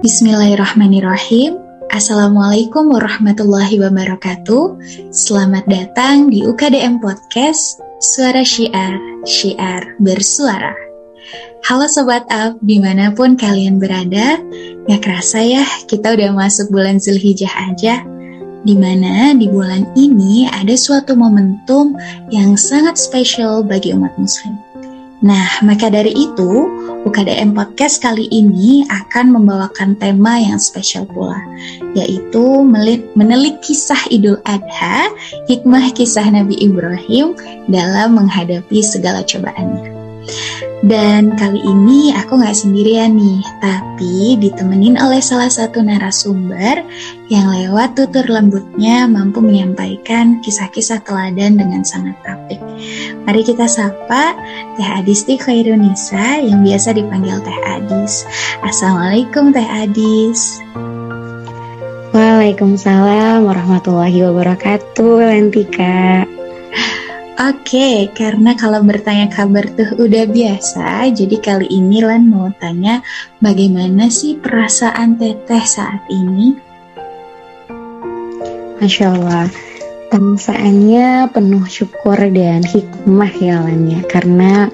Bismillahirrahmanirrahim. Assalamualaikum warahmatullahi wabarakatuh. Selamat datang di UKDM Podcast Suara Syiar, Syiar Bersuara. Halo Sobat Up, di mana pun kalian berada, gak kerasa ya kita udah masuk bulan Zulhijjah aja di mana di bulan ini ada suatu momentum yang sangat spesial bagi umat muslim. Nah, maka dari itu, UKDM Podcast kali ini akan membawakan tema yang spesial pula, yaitu menelik kisah Idul Adha, hikmah kisah Nabi Ibrahim dalam menghadapi segala cobaannya. Dan kali ini aku nggak sendirian nih, tapi ditemenin oleh salah satu narasumber yang lewat tutur lembutnya mampu menyampaikan kisah-kisah teladan dengan sangat apik. Mari kita sapa Teh Adisti Khairunisa yang biasa dipanggil Teh Adis. Assalamualaikum Teh Adis. Waalaikumsalam warahmatullahi wabarakatuh, Lentika. Oke, karena kalau bertanya kabar tuh udah biasa, jadi kali ini Lan mau tanya bagaimana sih perasaan Teteh saat ini? Masya Allah, perasaannya penuh syukur dan hikmah ya Lan ya, karena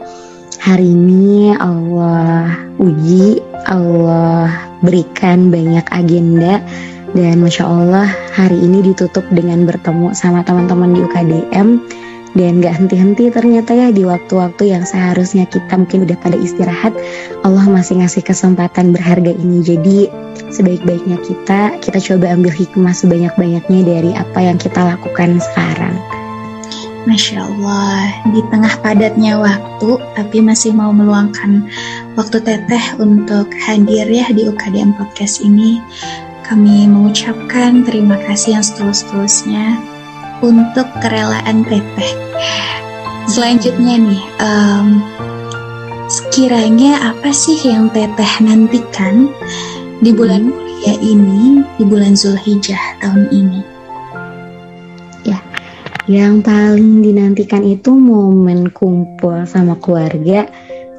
hari ini Allah uji, Allah berikan banyak agenda dan Masya Allah hari ini ditutup dengan bertemu sama teman-teman di UKDM dan gak henti-henti ternyata ya di waktu-waktu yang seharusnya kita mungkin udah pada istirahat Allah masih ngasih kesempatan berharga ini jadi sebaik-baiknya kita kita coba ambil hikmah sebanyak-banyaknya dari apa yang kita lakukan sekarang Masya Allah, di tengah padatnya waktu, tapi masih mau meluangkan waktu teteh untuk hadir ya di UKDM Podcast ini. Kami mengucapkan terima kasih yang setulus-tulusnya untuk kerelaan teteh. Selanjutnya nih, um, sekiranya apa sih yang teteh nantikan di bulan hmm. mulia ini, di bulan Zulhijjah tahun ini? Ya, yang paling dinantikan itu momen kumpul sama keluarga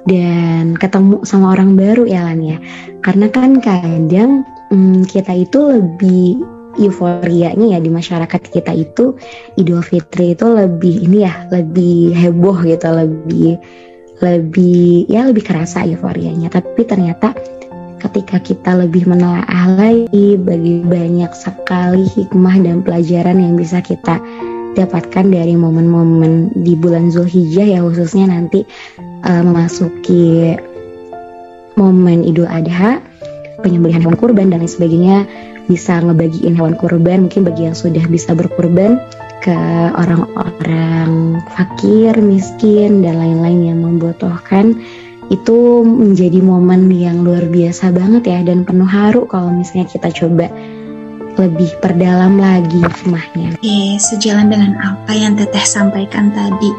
dan ketemu sama orang baru ya Lan ya. Karena kan kadang hmm, kita itu lebih euforianya ya di masyarakat kita itu Idul Fitri itu lebih ini ya lebih heboh gitu lebih lebih ya lebih kerasa euforianya. Tapi ternyata ketika kita lebih menelaah lagi bagi banyak sekali hikmah dan pelajaran yang bisa kita dapatkan dari momen-momen di bulan Zulhijjah ya khususnya nanti uh, memasuki momen Idul Adha penyembelihan hewan kurban dan lain sebagainya bisa ngebagiin hewan kurban mungkin bagi yang sudah bisa berkurban ke orang-orang fakir, miskin dan lain-lain yang membutuhkan itu menjadi momen yang luar biasa banget ya dan penuh haru kalau misalnya kita coba lebih perdalam lagi hikmahnya. Oke, sejalan dengan apa yang Teteh sampaikan tadi.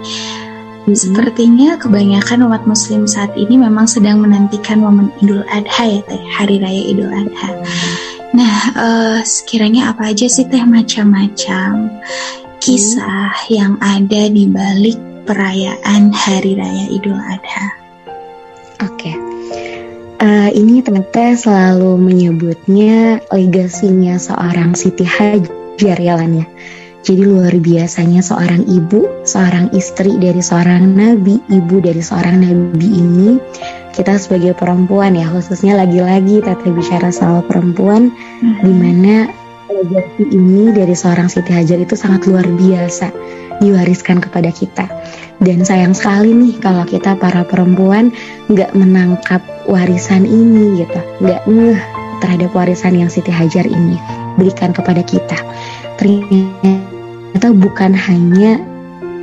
Hmm. Sepertinya kebanyakan umat muslim saat ini memang sedang menantikan momen Idul Adha ya Teh, Hari Raya Idul Adha. Hmm Nah, uh, sekiranya apa aja sih teh macam-macam kisah hmm. yang ada di balik perayaan Hari Raya Idul Adha? Oke. Okay. Uh, eh, ini ternyata selalu menyebutnya legasinya seorang Siti Hajar ya Lan ya. Jadi luar biasanya seorang ibu, seorang istri dari seorang nabi, ibu dari seorang nabi ini kita sebagai perempuan ya khususnya lagi-lagi Tete bicara soal perempuan hmm. di mana legasi ini dari seorang Siti Hajar itu sangat luar biasa diwariskan kepada kita dan sayang sekali nih kalau kita para perempuan nggak menangkap warisan ini gitu nggak ngeh terhadap warisan yang Siti Hajar ini berikan kepada kita ternyata bukan hanya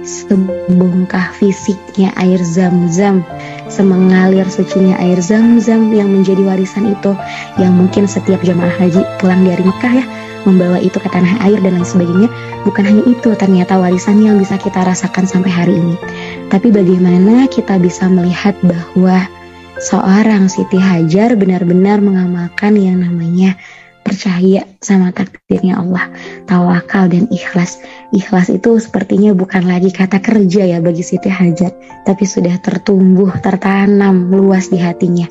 sebongkah fisiknya air zam-zam semengalir sucinya air zam-zam yang menjadi warisan itu yang mungkin setiap jemaah haji pulang dari Mekah ya membawa itu ke tanah air dan lain sebagainya bukan hanya itu ternyata warisan yang bisa kita rasakan sampai hari ini. Tapi bagaimana kita bisa melihat bahwa seorang Siti Hajar benar-benar mengamalkan yang namanya percaya sama takdirnya Allah, tawakal dan ikhlas. Ikhlas itu sepertinya bukan lagi kata kerja ya bagi Siti Hajar, tapi sudah tertumbuh, tertanam luas di hatinya.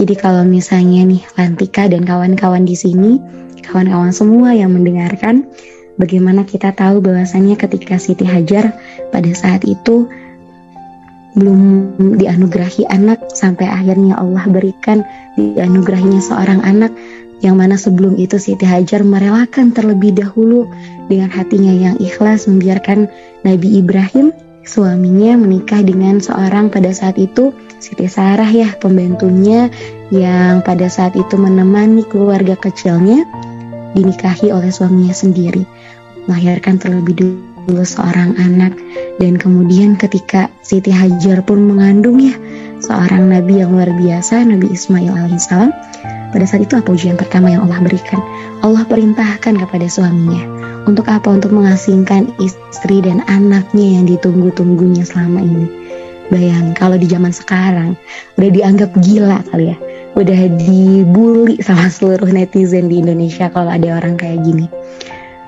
Jadi kalau misalnya nih Lantika dan kawan-kawan di sini, kawan-kawan semua yang mendengarkan, bagaimana kita tahu bahwasannya ketika Siti Hajar pada saat itu belum dianugerahi anak sampai akhirnya Allah berikan dianugerahinya seorang anak yang mana sebelum itu Siti Hajar merelakan terlebih dahulu dengan hatinya yang ikhlas membiarkan Nabi Ibrahim suaminya menikah dengan seorang pada saat itu Siti Sarah ya pembantunya yang pada saat itu menemani keluarga kecilnya dinikahi oleh suaminya sendiri. Melahirkan terlebih dulu seorang anak. Dan kemudian ketika Siti Hajar pun mengandung ya seorang nabi yang luar biasa Nabi Ismail alaihissalam pada saat itu apa ujian pertama yang Allah berikan Allah perintahkan kepada suaminya untuk apa untuk mengasingkan istri dan anaknya yang ditunggu-tunggunya selama ini Bayang kalau di zaman sekarang udah dianggap gila kali ya, udah dibully sama seluruh netizen di Indonesia kalau ada orang kayak gini.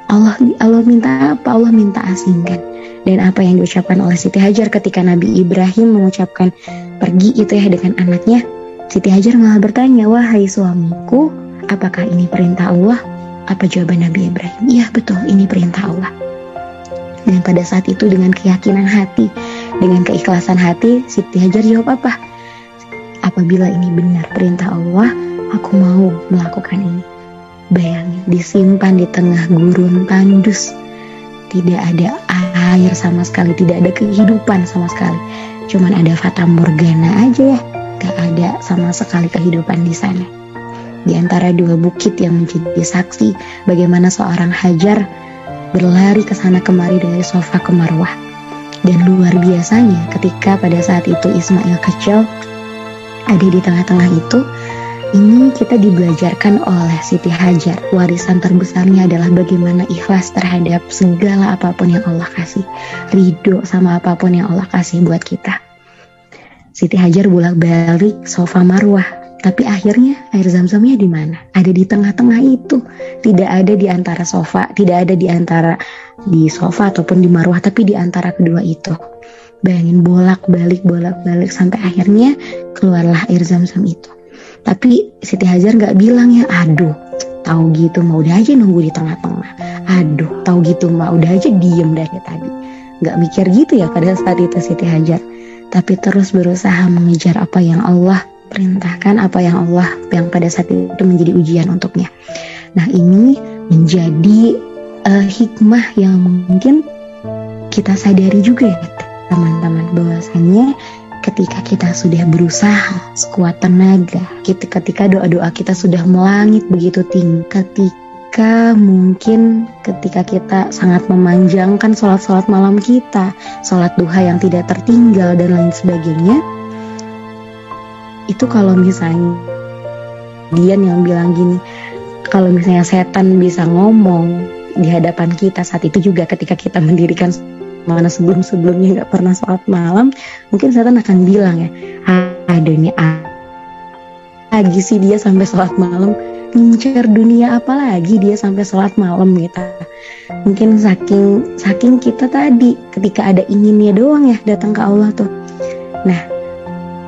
Allah Allah minta apa? Allah minta asingkan. Dan apa yang diucapkan oleh Siti Hajar ketika Nabi Ibrahim mengucapkan pergi itu ya dengan anaknya, Siti Hajar malah bertanya, "Wahai suamiku, apakah ini perintah Allah?" Apa jawaban Nabi Ibrahim? Iya betul, ini perintah Allah. Dan pada saat itu dengan keyakinan hati, dengan keikhlasan hati, Siti Hajar jawab apa? Apabila ini benar perintah Allah, aku mau melakukan ini. Bayangin, disimpan di tengah gurun tandus. Tidak ada air sama sekali, tidak ada kehidupan sama sekali. Cuman ada fata morgana aja ya, gak ada sama sekali kehidupan di sana. Di antara dua bukit yang menjadi saksi bagaimana seorang Hajar berlari ke sana kemari dari sofa ke marwah. Dan luar biasanya ketika pada saat itu Ismail kecil ada di tengah-tengah itu, ini kita dibelajarkan oleh Siti Hajar. Warisan terbesarnya adalah bagaimana ikhlas terhadap segala apa pun yang Allah kasih. Ridho sama apa pun yang Allah kasih buat kita. Siti Hajar bolak-balik sofa marwah tapi akhirnya air zam-zamnya di mana? Ada di tengah-tengah itu. Tidak ada di antara sofa, tidak ada di antara di sofa ataupun di marwah, tapi di antara kedua itu. Bayangin bolak-balik, bolak-balik sampai akhirnya keluarlah air zam-zam itu. Tapi Siti Hajar nggak bilang ya, aduh, tahu gitu mau udah aja nunggu di tengah-tengah. Aduh, tahu gitu mau udah aja diem dari tadi. Nggak mikir gitu ya pada saat itu Siti Hajar. Tapi terus berusaha mengejar apa yang Allah perintahkan apa yang Allah yang pada saat itu menjadi ujian untuknya. Nah ini menjadi uh, hikmah yang mungkin kita sadari juga ya teman-teman bahwasannya ketika kita sudah berusaha sekuat tenaga, ketika doa-doa kita sudah melangit begitu tinggi, ketika mungkin ketika kita sangat memanjangkan sholat-sholat malam kita, sholat duha yang tidak tertinggal dan lain sebagainya, itu kalau misalnya Dian yang bilang gini kalau misalnya setan bisa ngomong di hadapan kita saat itu juga ketika kita mendirikan mana sebelum-sebelumnya nggak pernah sholat malam mungkin setan akan bilang ya ada ini lagi sih dia sampai sholat malam ngincer dunia apa lagi dia sampai sholat malam gitu mungkin saking saking kita tadi ketika ada inginnya doang ya datang ke Allah tuh nah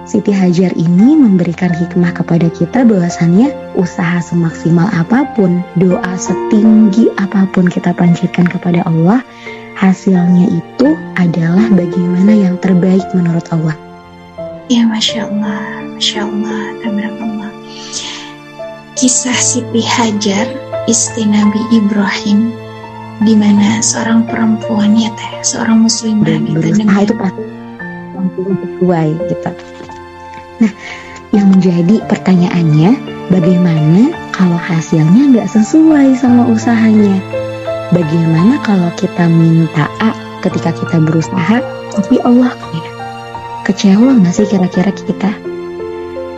Siti Hajar ini memberikan hikmah kepada kita bahwasannya usaha semaksimal apa pun, doa setinggi apa pun kita panjatkan kepada Allah, hasilnya itu adalah bagaimana yang terbaik menurut Allah. Ya Masya Allah, Masya Allah, Allah. Kisah Siti Hajar, istri Nabi Ibrahim, di mana seorang perempuan ya teh, seorang muslimah gitu dengan itu pasti sesuai gitu. Nah, yang menjadi pertanyaannya, bagaimana kalau hasilnya nggak sesuai sama usahanya? Bagaimana kalau kita minta A ketika kita berusaha, tapi Allah kecewa nggak sih kira-kira kita?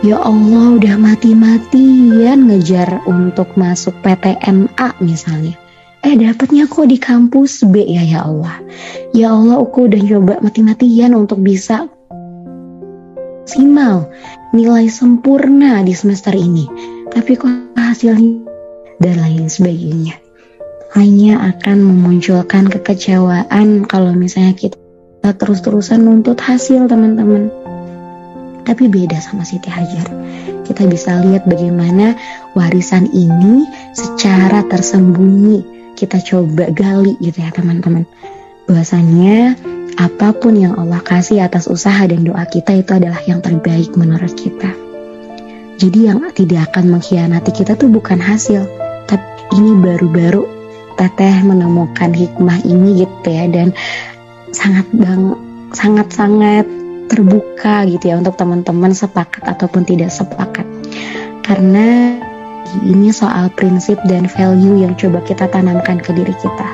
Ya Allah udah mati-matian ngejar untuk masuk PTN A misalnya. Eh dapatnya kok di kampus B ya ya Allah. Ya Allah aku udah coba mati-matian untuk bisa maksimal, nilai sempurna di semester ini, tapi kok hasilnya dan lain sebagainya. Hanya akan memunculkan kekecewaan kalau misalnya kita terus-terusan nuntut hasil teman-teman. Tapi beda sama Siti Hajar. Kita bisa lihat bagaimana warisan ini secara tersembunyi kita coba gali gitu ya teman-teman. Bahwasannya apa pun yang Allah kasih atas usaha dan doa kita itu adalah yang terbaik menurut kita. Jadi yang tidak akan mengkhianati kita tuh bukan hasil, tapi ini baru-baru teteh menemukan hikmah ini gitu ya dan sangat bang sangat-sangat terbuka gitu ya untuk teman-teman sepakat ataupun tidak sepakat. Karena ini soal prinsip dan value yang coba kita tanamkan ke diri kita.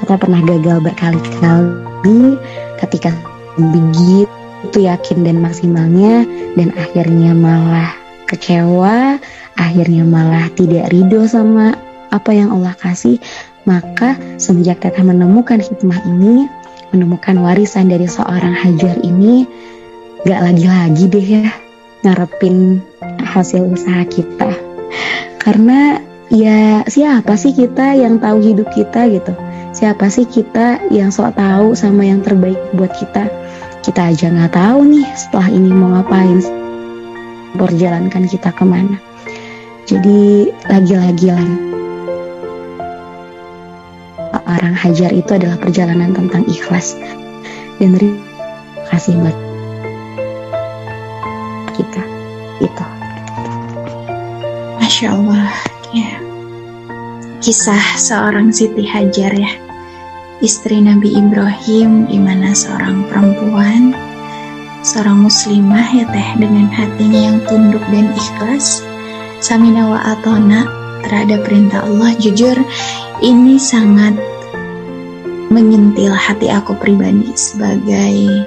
Kita pernah gagal berkali-kali ketika begitu yakin dan maksimalnya dan akhirnya malah kecewa, akhirnya malah tidak ridho sama apa yang Allah kasih. Maka semenjak kita menemukan hikmah ini, menemukan warisan dari seorang hajar ini gak lagi-lagi deh ya ngarepin hasil usaha kita. Karena ya siapa sih kita yang tahu hidup kita gitu? Siapa sih kita yang sok tahu sama yang terbaik buat kita? Kita aja nggak tahu nih setelah ini mau ngapain perjalankan kita ke mana. Jadi lagi-lagi lah orang hajar itu adalah perjalanan tentang ikhlas. Dan terima kasih buat kita. Itu Masya Allah. Ya. Kisah seorang Siti Hajar ya. Istri Nabi Ibrahim di mana seorang perempuan seorang muslimah ya teh dengan hatinya yang tunduk dan ikhlas. Samina wa atona terhadap perintah Allah jujur ini sangat menyentil hati aku pribadi sebagai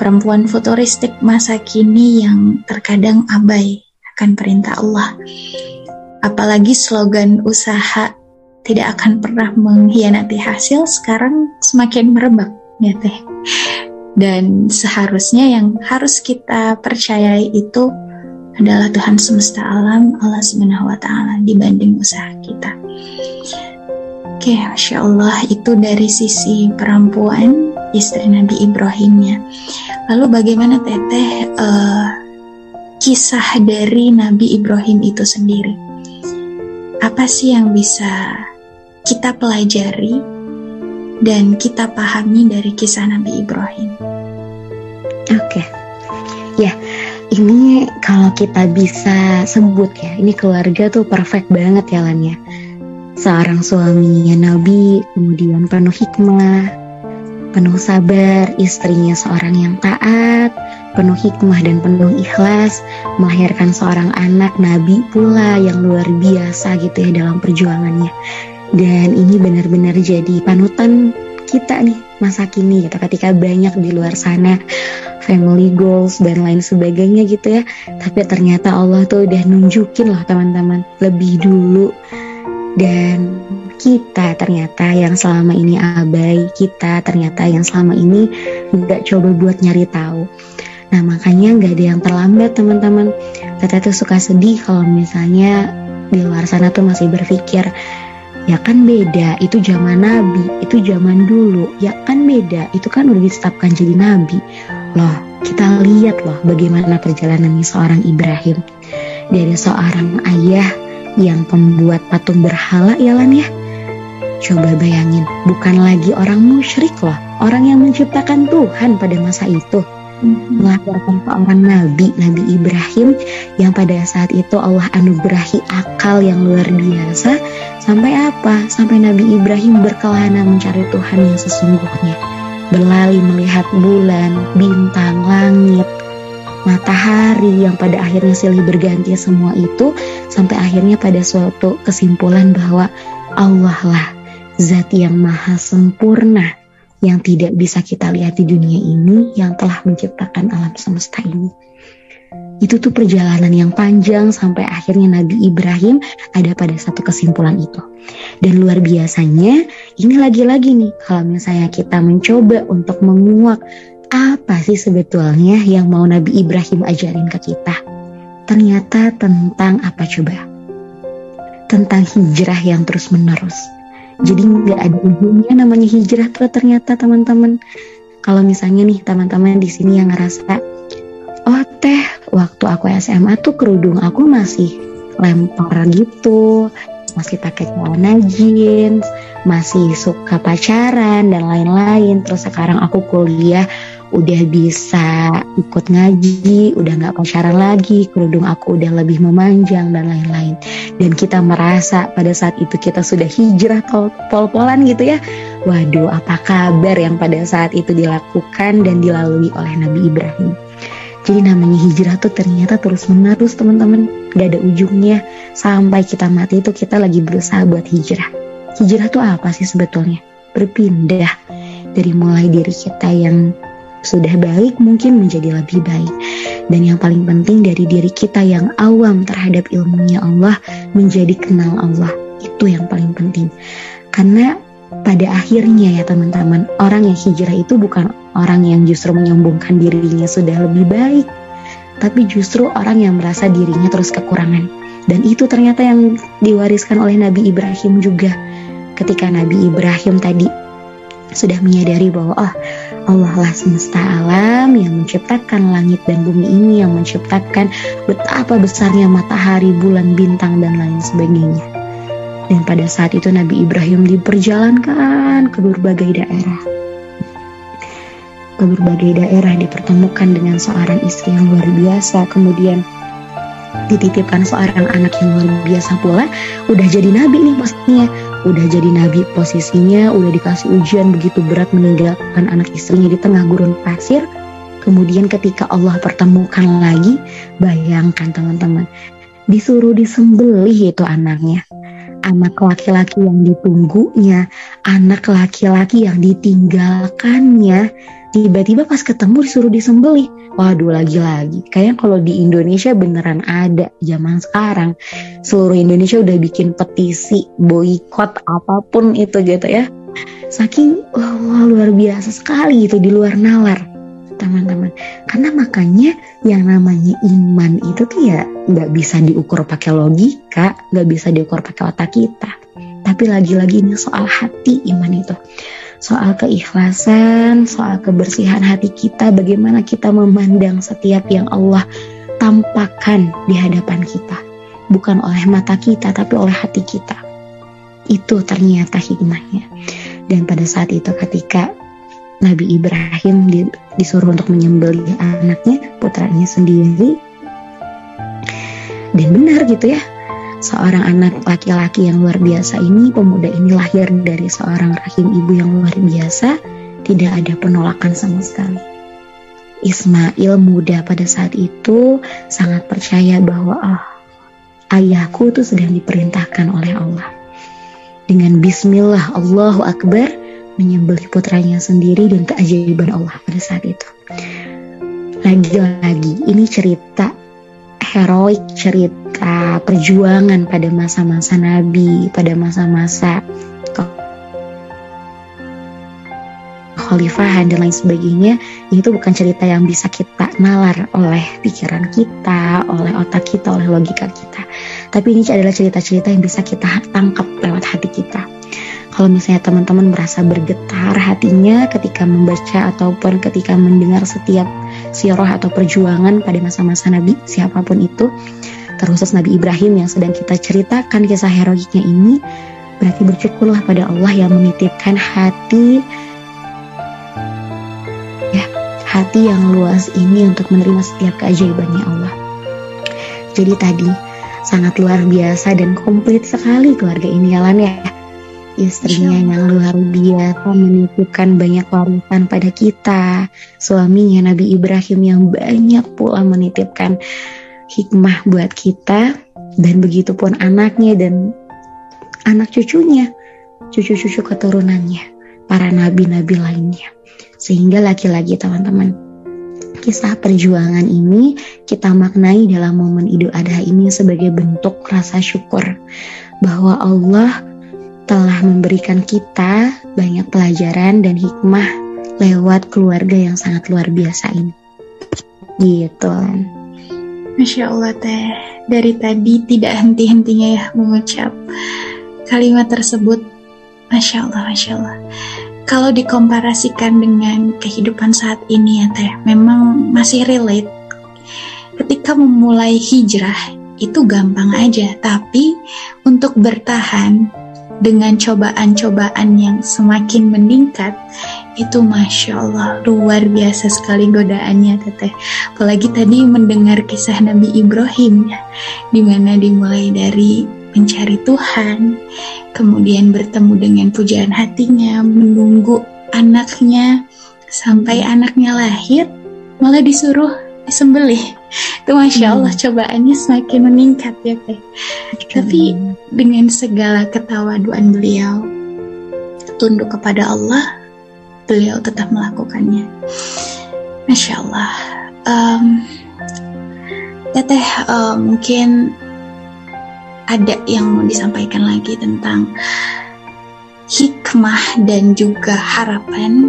perempuan futuristik masa kini yang terkadang abai akan perintah Allah. Apalagi slogan usaha tidak akan pernah mengkhianati hasil sekarang semakin merebak ya teh. Dan seharusnya yang harus kita percayai itu adalah Tuhan semesta alam, Allah Subhanahu wa taala dibanding usaha kita. Oke, Masya Allah itu dari sisi perempuan istri Nabi Ibrahimnya. Lalu bagaimana Teteh uh, kisah dari Nabi Ibrahim itu sendiri? Apa sih yang bisa kita pelajari dan kita pahami dari kisah Nabi Ibrahim? Oke, ya ini kalau kita bisa sebut ya, ini keluarga tuh perfect banget ya Lan ya seorang suami yang Nabi, kemudian penuh hikmah, penuh sabar, istrinya seorang yang taat, penuh hikmah dan penuh ikhlas, melahirkan seorang anak Nabi pula yang luar biasa gitu ya dalam perjuangannya. Dan ini benar-benar jadi panutan kita nih masa kini gitu ketika banyak di luar sana family goals dan lain sebagainya gitu ya tapi ternyata Allah tuh udah nunjukin loh teman-teman lebih dulu dan kita ternyata yang selama ini abai, kita ternyata yang selama ini nggak coba buat nyari tahu. Nah makanya nggak ada yang terlambat teman-teman. Kita tuh suka sedih kalau misalnya di luar sana tuh masih berpikir ya kan beda itu zaman nabi itu zaman dulu ya kan beda itu kan udah ditetapkan jadi nabi loh kita lihat loh bagaimana perjalanan seorang Ibrahim dari seorang ayah yang pembuat patung berhala ya Lan ya. Coba bayangin, bukan lagi orang musyrik loh, orang yang menciptakan Tuhan pada masa itu. Melahirkan seorang nabi, Nabi Ibrahim yang pada saat itu Allah anugerahi akal yang luar biasa. Sampai apa? Sampai Nabi Ibrahim berkelana mencari Tuhan yang sesungguhnya. Berlari melihat bulan, bintang, langit, matahari yang pada akhirnya silih berganti semua itu sampai akhirnya pada suatu kesimpulan bahwa Allah lah zat yang maha sempurna yang tidak bisa kita lihat di dunia ini yang telah menciptakan alam semesta ini. Itu tuh perjalanan yang panjang sampai akhirnya Nabi Ibrahim ada pada satu kesimpulan itu. Dan luar biasanya, ini lagi-lagi nih, kalau misalnya kita mencoba untuk menguak apa sih sebetulnya yang mau Nabi Ibrahim ajarin ke kita? Ternyata tentang apa coba? Tentang hijrah yang terus menerus. Jadi nggak ada ujungnya namanya hijrah tuh ternyata teman-teman. Kalau misalnya nih teman-teman di sini yang ngerasa, oh SMA tuh kerudung aku masih lempar gitu masih pakai celana jeans masih suka pacaran dan lain-lain terus sekarang aku kuliah udah bisa ikut ngaji, udah nggak pacaran lagi, kerudung aku udah lebih memanjang dan lain-lain. Dan kita merasa pada saat itu kita sudah hijrah pol-polan gitu ya. Waduh, apa kabar yang pada saat itu dilakukan dan dilalui oleh Nabi Ibrahim. Jadi namanya hijrah tuh ternyata terus menerus teman-teman, gak ada ujungnya. Sampai kita mati itu kita lagi berusaha buat hijrah. Hijrah tuh apa sih sebetulnya? Berpindah dari mulai diri kita yang sudah baik mungkin menjadi lebih baik. Dan yang paling penting dari diri kita yang awam terhadap ilmunya Allah menjadi kenal Allah. Itu yang paling penting. Karena pada akhirnya ya teman-teman, orang yang hijrah itu bukan orang yang justru menyombongkan dirinya sudah lebih baik, tapi justru orang yang merasa dirinya terus kekurangan. Dan itu ternyata yang diwariskan oleh Nabi Ibrahim juga. Ketika Nabi Ibrahim tadi sudah menyadari bahwa oh Allah lah semesta alam yang menciptakan langit dan bumi ini yang menciptakan betapa besarnya matahari, bulan, bintang dan lain sebagainya. Dan pada saat itu Nabi Ibrahim diperjalankan ke berbagai daerah. Ke berbagai daerah dipertemukan dengan seorang istri yang luar biasa, kemudian dititipkan seorang anak yang luar biasa pula, udah jadi nabi nih pastinya udah jadi nabi posisinya, udah dikasih ujian begitu berat meninggalkan anak istrinya di tengah gurun pasir. Kemudian ketika Allah pertemukan lagi, bayangkan teman-teman, disuruh disembelih itu anaknya. Anak laki-laki yang ditunggunya, anak laki-laki yang ditinggalkannya, tiba-tiba pas ketemu disuruh disembelih. Waduh lagi-lagi. Kayaknya kalau di Indonesia beneran ada zaman sekarang. Seluruh Indonesia udah bikin petisi boykot apa pun itu gitu ya. Saking wah, luar biasa sekali itu di luar nalar teman-teman karena makanya yang namanya iman itu tuh ya nggak bisa diukur pakai logika nggak bisa diukur pakai otak kita tapi lagi-lagi ini soal hati iman itu soal keikhlasan, soal kebersihan hati kita, bagaimana kita memandang setiap yang Allah tampakkan di hadapan kita, bukan oleh mata kita, tapi oleh hati kita. Itu ternyata hikmahnya. Dan pada saat itu, ketika Nabi Ibrahim disuruh untuk menyembelih anaknya, putranya sendiri, dan benar gitu ya, seorang anak laki-laki yang luar biasa ini, pemuda ini lahir dari seorang rahim ibu yang luar biasa, tidak ada penolakan sama sekali. Ismail muda pada saat itu sangat percaya bahwa oh, ayahku itu sedang diperintahkan oleh Allah. Dengan bismillah Allahu Akbar menyembelih putranya sendiri dan keajaiban Allah pada saat itu. Lagi-lagi ini cerita heroik cerita perjuangan pada masa-masa Nabi, pada masa-masa khalifahan dan lain sebagainya itu bukan cerita yang bisa kita nalar oleh pikiran kita, oleh otak kita, oleh logika kita. Tapi ini adalah cerita-cerita yang bisa kita tangkap lewat hati kita. Kalau misalnya teman-teman merasa bergetar hatinya ketika membaca ataupun ketika mendengar setiap siroh atau perjuangan pada masa-masa Nabi siapa pun itu, terkhusus Nabi Ibrahim yang sedang kita ceritakan kisah heroiknya ini berarti bersyukurlah pada Allah yang menitipkan hati ya hati yang luas ini untuk menerima setiap keajaibannya Allah. Jadi tadi sangat luar biasa dan komplit sekali keluarga ini Alan ya istrinya yang luar biasa menitipkan banyak warisan pada kita suaminya Nabi Ibrahim yang banyak pula menitipkan hikmah buat kita dan begitu pun anaknya dan anak cucunya, cucu-cucu keturunannya, para nabi-nabi lainnya. Sehingga lagi-lagi teman-teman, kisah perjuangan ini kita maknai dalam momen Idul Adha ini sebagai bentuk rasa syukur bahwa Allah telah memberikan kita banyak pelajaran dan hikmah lewat keluarga yang sangat luar biasa ini. Gitu. Masya Allah teh, dari tadi tidak henti-hentinya ya mengucap kalimat tersebut. Masya Allah, Masya Allah. Kalau dikomparasikan dengan kehidupan saat ini ya teh, memang masih relate. ketika memulai hijrah itu gampang aja, tapi untuk bertahan dengan cobaan-cobaan yang semakin meningkat itu masya Allah luar biasa sekali godaannya teteh. Apalagi tadi mendengar kisah Nabi Ibrahim ya di mana dimulai dari mencari Tuhan kemudian bertemu dengan pujaan hatinya menunggu anaknya sampai anaknya lahir malah disuruh disembelih itu masya hmm. Allah hmm. cobaannya semakin meningkat ya teh tapi dengan segala ketawaduan beliau tunduk kepada Allah beliau tetap melakukannya masya Allah um, teteh uh, mungkin ada yang mau disampaikan lagi tentang hikmah dan juga harapan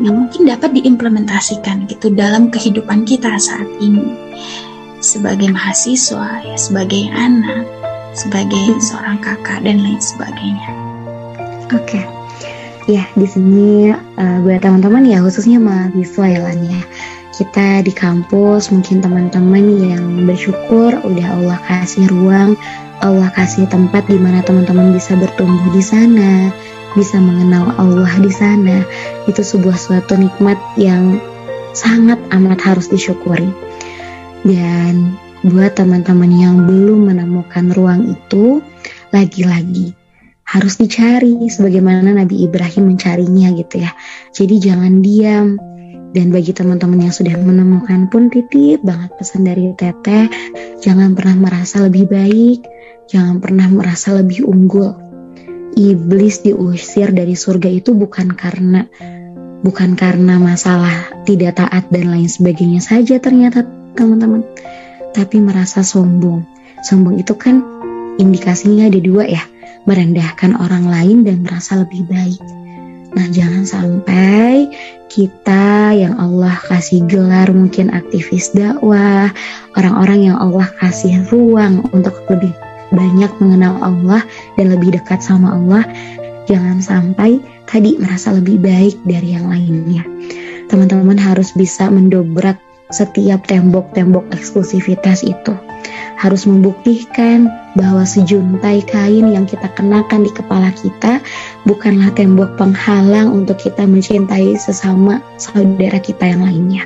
yang mungkin dapat diimplementasikan gitu dalam kehidupan kita saat ini sebagai mahasiswa ya sebagai anak sebagai seorang kakak dan lain sebagainya. Oke. Okay. Ya, di sini uh, buat teman-teman ya khususnya mahasiswa ya Lan ya. Kita di kampus mungkin teman-teman yang bersyukur udah Allah kasih ruang, Allah kasih tempat di mana teman-teman bisa bertumbuh di sana, bisa mengenal Allah di sana, itu sebuah suatu nikmat yang sangat amat harus disyukuri. Dan buat teman-teman yang belum menemukan ruang itu, lagi-lagi harus dicari sebagaimana Nabi Ibrahim mencarinya gitu ya. Jadi jangan diam. Dan bagi teman-teman yang sudah menemukan pun titip banget pesan dari Teteh, jangan pernah merasa lebih baik, jangan pernah merasa lebih unggul iblis diusir dari surga itu bukan karena bukan karena masalah tidak taat dan lain sebagainya saja ternyata teman-teman. Tapi merasa sombong. Sombong itu kan indikasinya ada dua ya. Merendahkan orang lain dan merasa lebih baik. Nah jangan sampai kita yang Allah kasih gelar mungkin aktivis dakwah orang-orang yang Allah kasih ruang untuk lebih banyak mengenal Allah dan lebih dekat sama Allah, jangan sampai tadi merasa lebih baik dari yang lainnya. Teman-teman harus bisa mendobrak setiap tembok-tembok eksklusivitas itu. Harus membuktikan bahwa sejuntai kain yang kita kenakan di kepala kita bukanlah tembok penghalang untuk kita mencintai sesama saudara kita yang lainnya.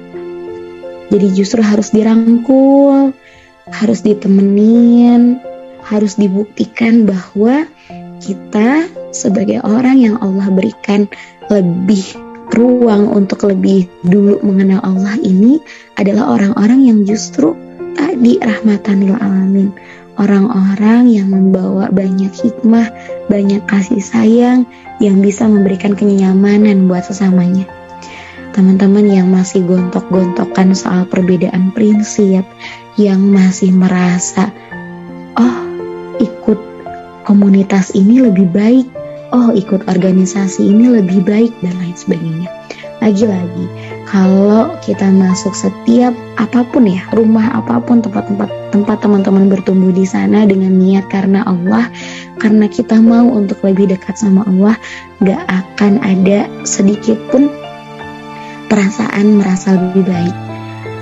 Jadi justru harus dirangkul, harus ditemenin, harus dibuktikan bahwa kita sebagai orang yang Allah berikan lebih ruang untuk lebih dulu mengenal Allah ini adalah orang-orang yang justru tadi rahmatan lil alamin orang-orang yang membawa banyak hikmah, banyak kasih sayang yang bisa memberikan kenyamanan buat sesamanya. Teman-teman yang masih gontok-gontokan soal perbedaan prinsip, yang masih merasa, oh ikut komunitas ini lebih baik, oh ikut organisasi ini lebih baik dan lain sebagainya. Lagi-lagi, kalau kita masuk setiap apa pun ya, rumah apa pun, tempat-tempat tempat teman-teman bertumbuh di sana dengan niat karena Allah, karena kita mau untuk lebih dekat sama Allah, gak akan ada sedikit pun perasaan merasa lebih baik.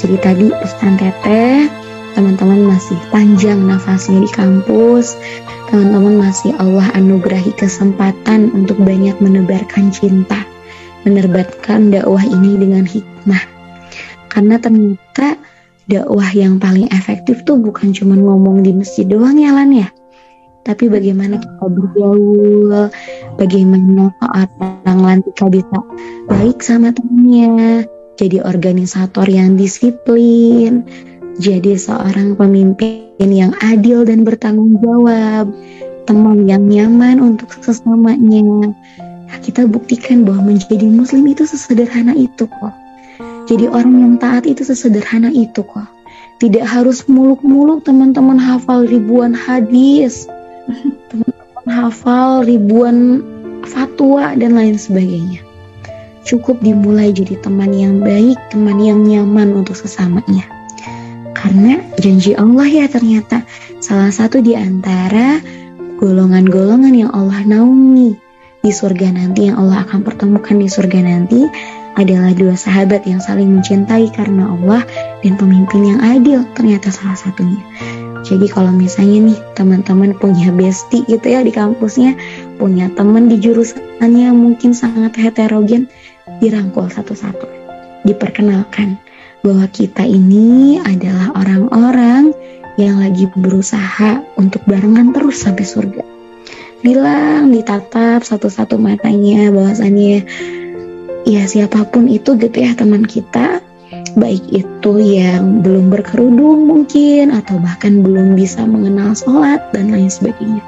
Jadi tadi pesan teteh teman-teman masih panjang nafasnya di kampus, teman-teman masih Allah anugerahi kesempatan untuk banyak menebarkan cinta, menerbitkan dakwah ini dengan hikmah. Karena ternyata dakwah yang paling efektif tuh bukan cuma ngomong di masjid doang ya Lan ya. Tapi bagaimana kita bergaul, bagaimana orang lantika bisa baik sama temannya, jadi organisator yang disiplin, jadi seorang pemimpin yang adil dan bertanggung jawab, teman yang nyaman untuk sesamanya. Nah, kita buktikan bahwa menjadi muslim itu sesederhana itu kok. Jadi orang yang taat itu sesederhana itu kok. Tidak harus muluk-muluk teman-teman hafal ribuan hadis, teman-teman hafal ribuan fatwa dan lain sebagainya. Cukup dimulai jadi teman yang baik, teman yang nyaman untuk sesamanya. Karena janji Allah ya ternyata salah satu di antara golongan-golongan yang Allah naungi di surga nanti yang Allah akan pertemukan di surga nanti adalah dua sahabat yang saling mencintai karena Allah dan pemimpin yang adil ternyata salah satunya. Jadi kalau misalnya nih teman-teman punya bestie gitu ya di kampusnya, punya teman di jurusannya mungkin sangat heterogen, dirangkul satu-satu. Diperkenalkan bahwa kita ini adalah orang-orang yang lagi berusaha untuk barengan terus sampai surga. Bilang ditatap satu-satu matanya bahwasannya ya siapa pun itu gitu ya teman kita baik itu yang belum berkerudung mungkin atau bahkan belum bisa mengenal sholat dan lain sebagainya.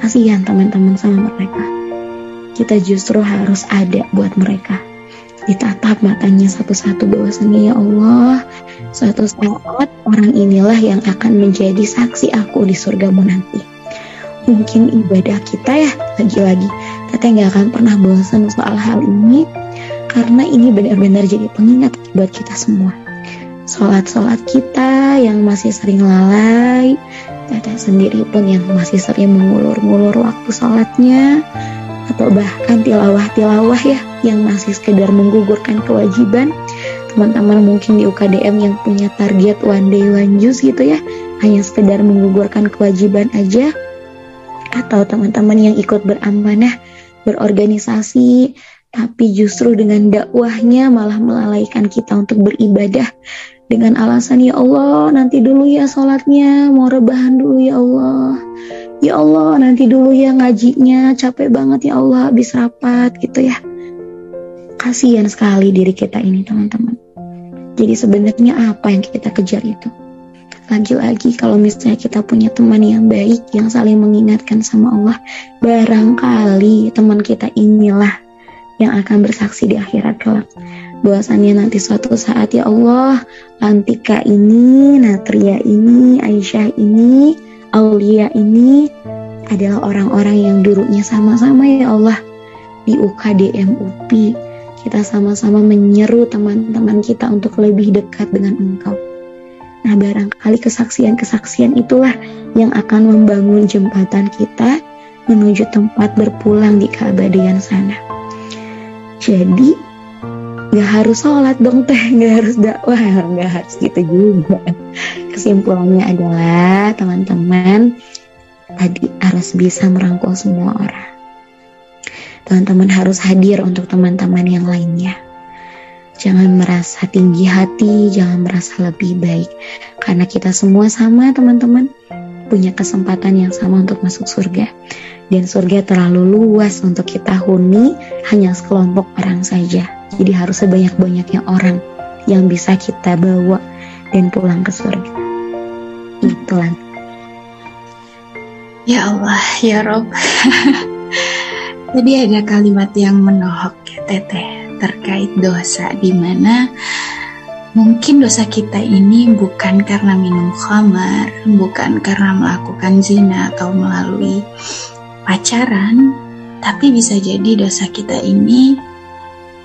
Kasihan teman-teman sama mereka. Kita justru harus ada buat mereka ditatap matanya satu-satu bahwasannya ya Allah suatu saat orang inilah yang akan menjadi saksi aku di surgamu nanti mungkin ibadah kita ya lagi-lagi kita nggak akan pernah bosan soal hal ini karena ini benar-benar jadi pengingat buat kita semua. Sholat-sholat kita yang masih sering lalai, teteh sendiri pun yang masih sering mengulur-ngulur waktu sholatnya, atau bahkan tilawah-tilawah ya yang masih sekedar menggugurkan kewajiban. Teman-teman mungkin di UKDM yang punya target one day one juice gitu ya, hanya sekedar menggugurkan kewajiban aja, atau teman-teman yang ikut beramanah berorganisasi tapi justru dengan dakwahnya malah melalaikan kita untuk beribadah dengan alasan ya Allah nanti dulu ya sholatnya mau rebahan dulu ya Allah. Ya Allah nanti dulu ya ngajinya capek banget ya Allah habis rapat gitu ya. Kasihan sekali diri kita ini teman-teman. Jadi sebenarnya apa yang kita kejar itu? Lagi-lagi kalau misalnya kita punya teman yang baik yang saling mengingatkan sama Allah barangkali teman kita inilah yang akan bersaksi di akhirat kelak. Bahwasannya nanti suatu saat ya Allah, Lantika ini, Natria ini, Aisyah ini, Aulia ini adalah orang-orang yang dulunya sama-sama ya Allah di UKDM UPI. Kita sama-sama menyeru teman-teman kita untuk lebih dekat dengan Engkau. Nah, barangkali kesaksian-kesaksian itulah yang akan membangun jembatan kita menuju tempat berpulang di keabadian sana. Jadi nggak harus sholat dong teh, nggak harus dakwah, nggak harus gitu juga. Kesimpulannya adalah teman-teman tadi harus bisa merangkul semua orang. Teman-teman harus hadir untuk teman-teman yang lainnya. Jangan merasa tinggi hati, jangan merasa lebih baik. Karena kita semua sama teman-teman, punya kesempatan yang sama untuk masuk surga dan surga terlalu luas untuk kita huni hanya sekelompok orang saja. Jadi harus sebanyak-banyaknya orang yang bisa kita bawa dan pulang ke surga. Itulah. Ya Allah, ya Rob. Tadi ada kalimat yang menohok ya Teteh terkait dosa di mana mungkin dosa kita ini bukan karena minum khamar, bukan karena melakukan zina atau melalui pacaran, tapi bisa jadi dosa kita ini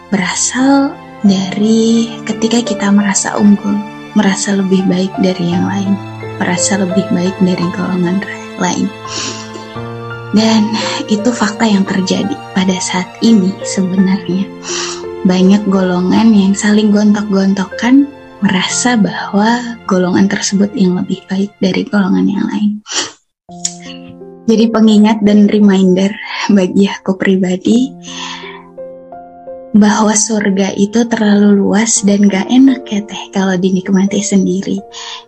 berasal dari ketika kita merasa unggul, merasa lebih baik dari yang lain, merasa lebih baik dari golongan lain. Dan itu fakta yang terjadi pada saat ini sebenarnya. Banyak golongan yang saling gontok-gontokan merasa bahwa golongan tersebut yang lebih baik dari golongan yang lain jadi pengingat dan reminder bagi aku pribadi bahwa surga itu terlalu luas dan gak enak ya teh kalau dinikmati sendiri.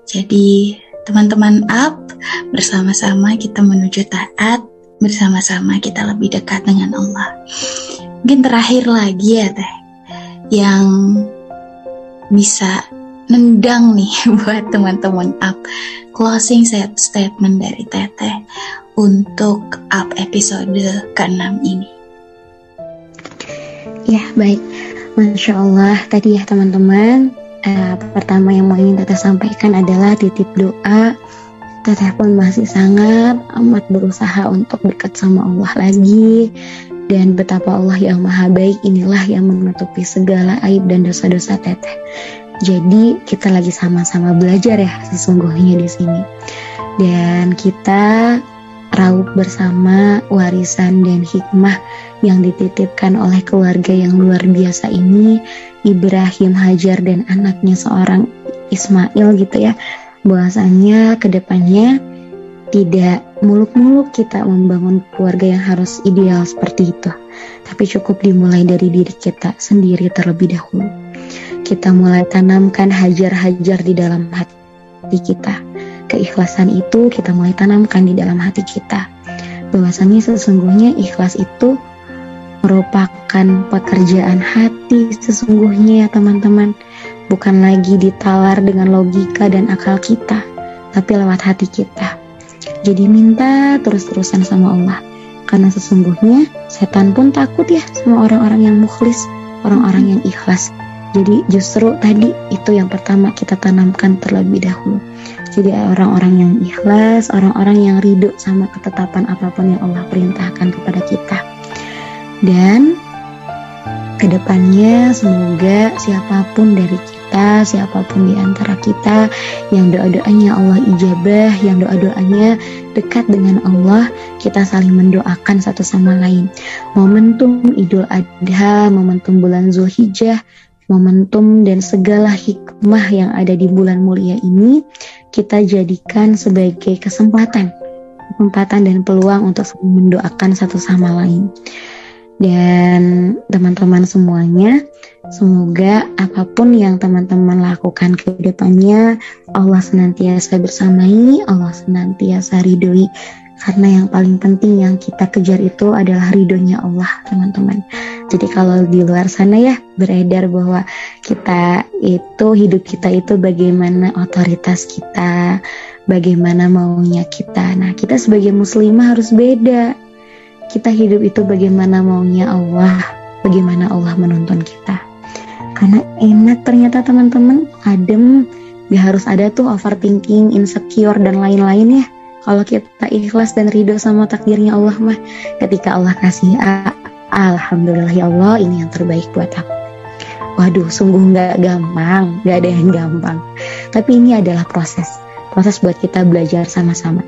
Jadi teman-teman up bersama-sama kita menuju taat, bersama-sama kita lebih dekat dengan Allah. Mungkin terakhir lagi ya teh yang bisa nendang nih buat teman-teman up closing statement dari teteh untuk up episode ke-6 ini. Ya, baik. Masya Allah, tadi ya teman-teman, uh, pertama yang mau ingin Teteh sampaikan adalah titip doa. Teteh pun masih sangat amat berusaha untuk dekat sama Allah lagi. Dan betapa Allah yang maha baik inilah yang menutupi segala aib dan dosa-dosa Teteh. Jadi kita lagi sama-sama belajar ya sesungguhnya di sini. Dan kita meraup bersama warisan dan hikmah yang dititipkan oleh keluarga yang luar biasa ini Ibrahim Hajar dan anaknya seorang Ismail gitu ya. Bahwasanya ke depannya tidak muluk-muluk kita membangun keluarga yang harus ideal seperti itu. Tapi cukup dimulai dari diri kita sendiri terlebih dahulu. Kita mulai tanamkan hajar-hajar di dalam hati kita keikhlasan itu kita mulai tanamkan di dalam hati kita. Bahwasannya sesungguhnya ikhlas itu merupakan pekerjaan hati sesungguhnya ya teman-teman. Bukan lagi ditalar dengan logika dan akal kita, tapi lewat hati kita. Jadi minta terus-terusan sama Allah. Karena sesungguhnya setan pun takut ya sama orang-orang yang mukhlis, orang-orang yang ikhlas. Jadi justru tadi itu yang pertama kita tanamkan terlebih dahulu. Jadi orang-orang yang ikhlas, orang-orang yang ridho sama ketetapan apa pun yang Allah perintahkan kepada kita. Dan ke depannya semoga siapa pun dari kita, siapa pun di antara kita yang doa-doanya Allah ijabah, yang doa-doanya dekat dengan Allah, kita saling mendoakan satu sama lain. Momentum Idul Adha, momentum bulan Zulhijjah, momentum dan segala hikmah yang ada di bulan mulia ini kita jadikan sebagai kesempatan, kesempatan dan peluang untuk mendoakan satu sama lain. Dan teman-teman semuanya, semoga apa pun yang teman-teman lakukan ke depannya, Allah senantiasa bersamai, Allah senantiasa ridhoi karena yang paling penting yang kita kejar itu adalah ridhonya Allah teman-teman. Jadi kalau di luar sana ya beredar bahwa kita itu hidup kita itu bagaimana otoritas kita bagaimana maunya kita. Nah kita sebagai muslimah harus beda. Kita hidup itu bagaimana maunya Allah bagaimana Allah menuntun kita. Karena enak ternyata teman-teman adem. Gak harus ada tuh overthinking insecure dan lain-lain ya kalau kita ikhlas dan ridho sama takdirnya Allah mah ketika Allah kasih A, Alhamdulillah ya Allah ini yang terbaik buat aku. Waduh sungguh nggak gampang nggak ada yang gampang. Tapi ini adalah proses proses buat kita belajar sama-sama.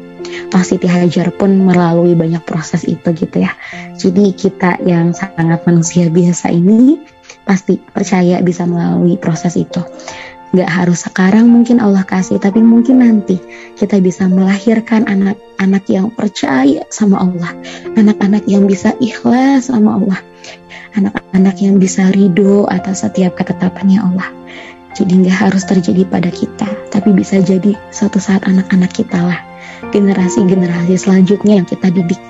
Pak Siti Hajar pun melalui banyak proses itu gitu ya. Jadi kita yang sangat manusia biasa ini pasti percaya bisa melalui proses itu Gak harus sekarang mungkin Allah kasih, tapi mungkin nanti kita bisa melahirkan anak-anak yang percaya sama Allah, anak-anak yang bisa ikhlas sama Allah, anak-anak yang bisa ridho atas setiap ketetapannya Allah. Jadi nggak harus terjadi pada kita, tapi bisa jadi suatu saat anak-anak kita lah, generasi-generasi selanjutnya yang kita didik,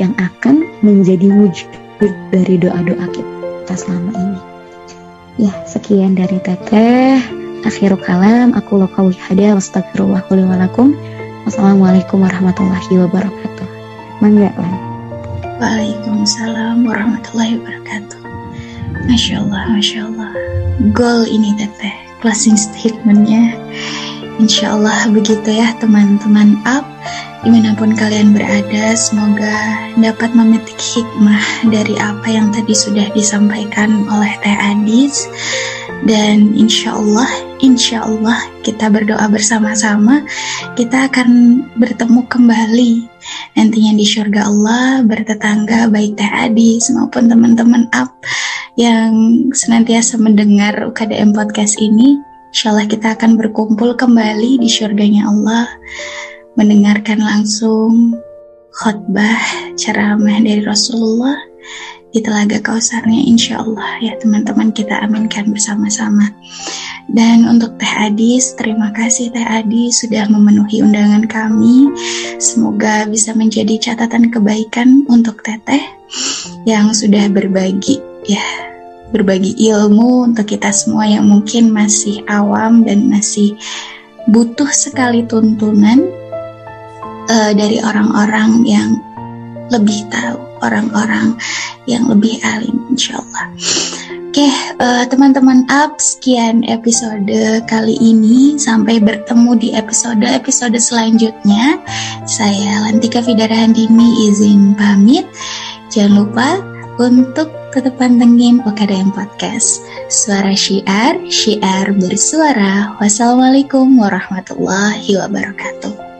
yang akan menjadi wujud dari doa-doa kita selama ini. Ya, sekian dari Teteh akhiru kalam aku lo kawi hada wastagfirullah walakum. Wassalamualaikum warahmatullahi wabarakatuh. Mangga lah Waalaikumsalam warahmatullahi wabarakatuh. Masya Allah, Masya Allah. Goal ini teteh. Closing statementnya. Insya Allah begitu ya teman-teman up. Di mana pun kalian berada Semoga dapat memetik hikmah Dari apa yang tadi sudah disampaikan oleh Teh Adis. Dan insya Allah, insya Allah kita berdoa bersama-sama, kita akan bertemu kembali nantinya di surga Allah bertetangga baik Teh Adis maupun teman-teman up yang senantiasa mendengar UKDM podcast ini. Insya Allah kita akan berkumpul kembali di surganya Allah, mendengarkan langsung khutbah ceramah dari Rasulullah di Telaga Kausarnya insya Allah ya teman-teman kita aminkan bersama-sama. Dan untuk Teh Adis, terima kasih Teh Adis sudah memenuhi undangan kami. Semoga bisa menjadi catatan kebaikan untuk Teteh yang sudah berbagi ya berbagi ilmu untuk kita semua yang mungkin masih awam dan masih butuh sekali tuntunan uh, dari orang-orang yang lebih tahu orang-orang yang lebih alim insya Allah. Oke, uh, teman-teman up sekian episode kali ini. Sampai bertemu di episode-episode selanjutnya. Saya Lantika Fidara Handini izin pamit. Jangan lupa untuk tetap pantengin OKDM Podcast. Suara syiar, syiar bersuara. Wassalamualaikum warahmatullahi wabarakatuh.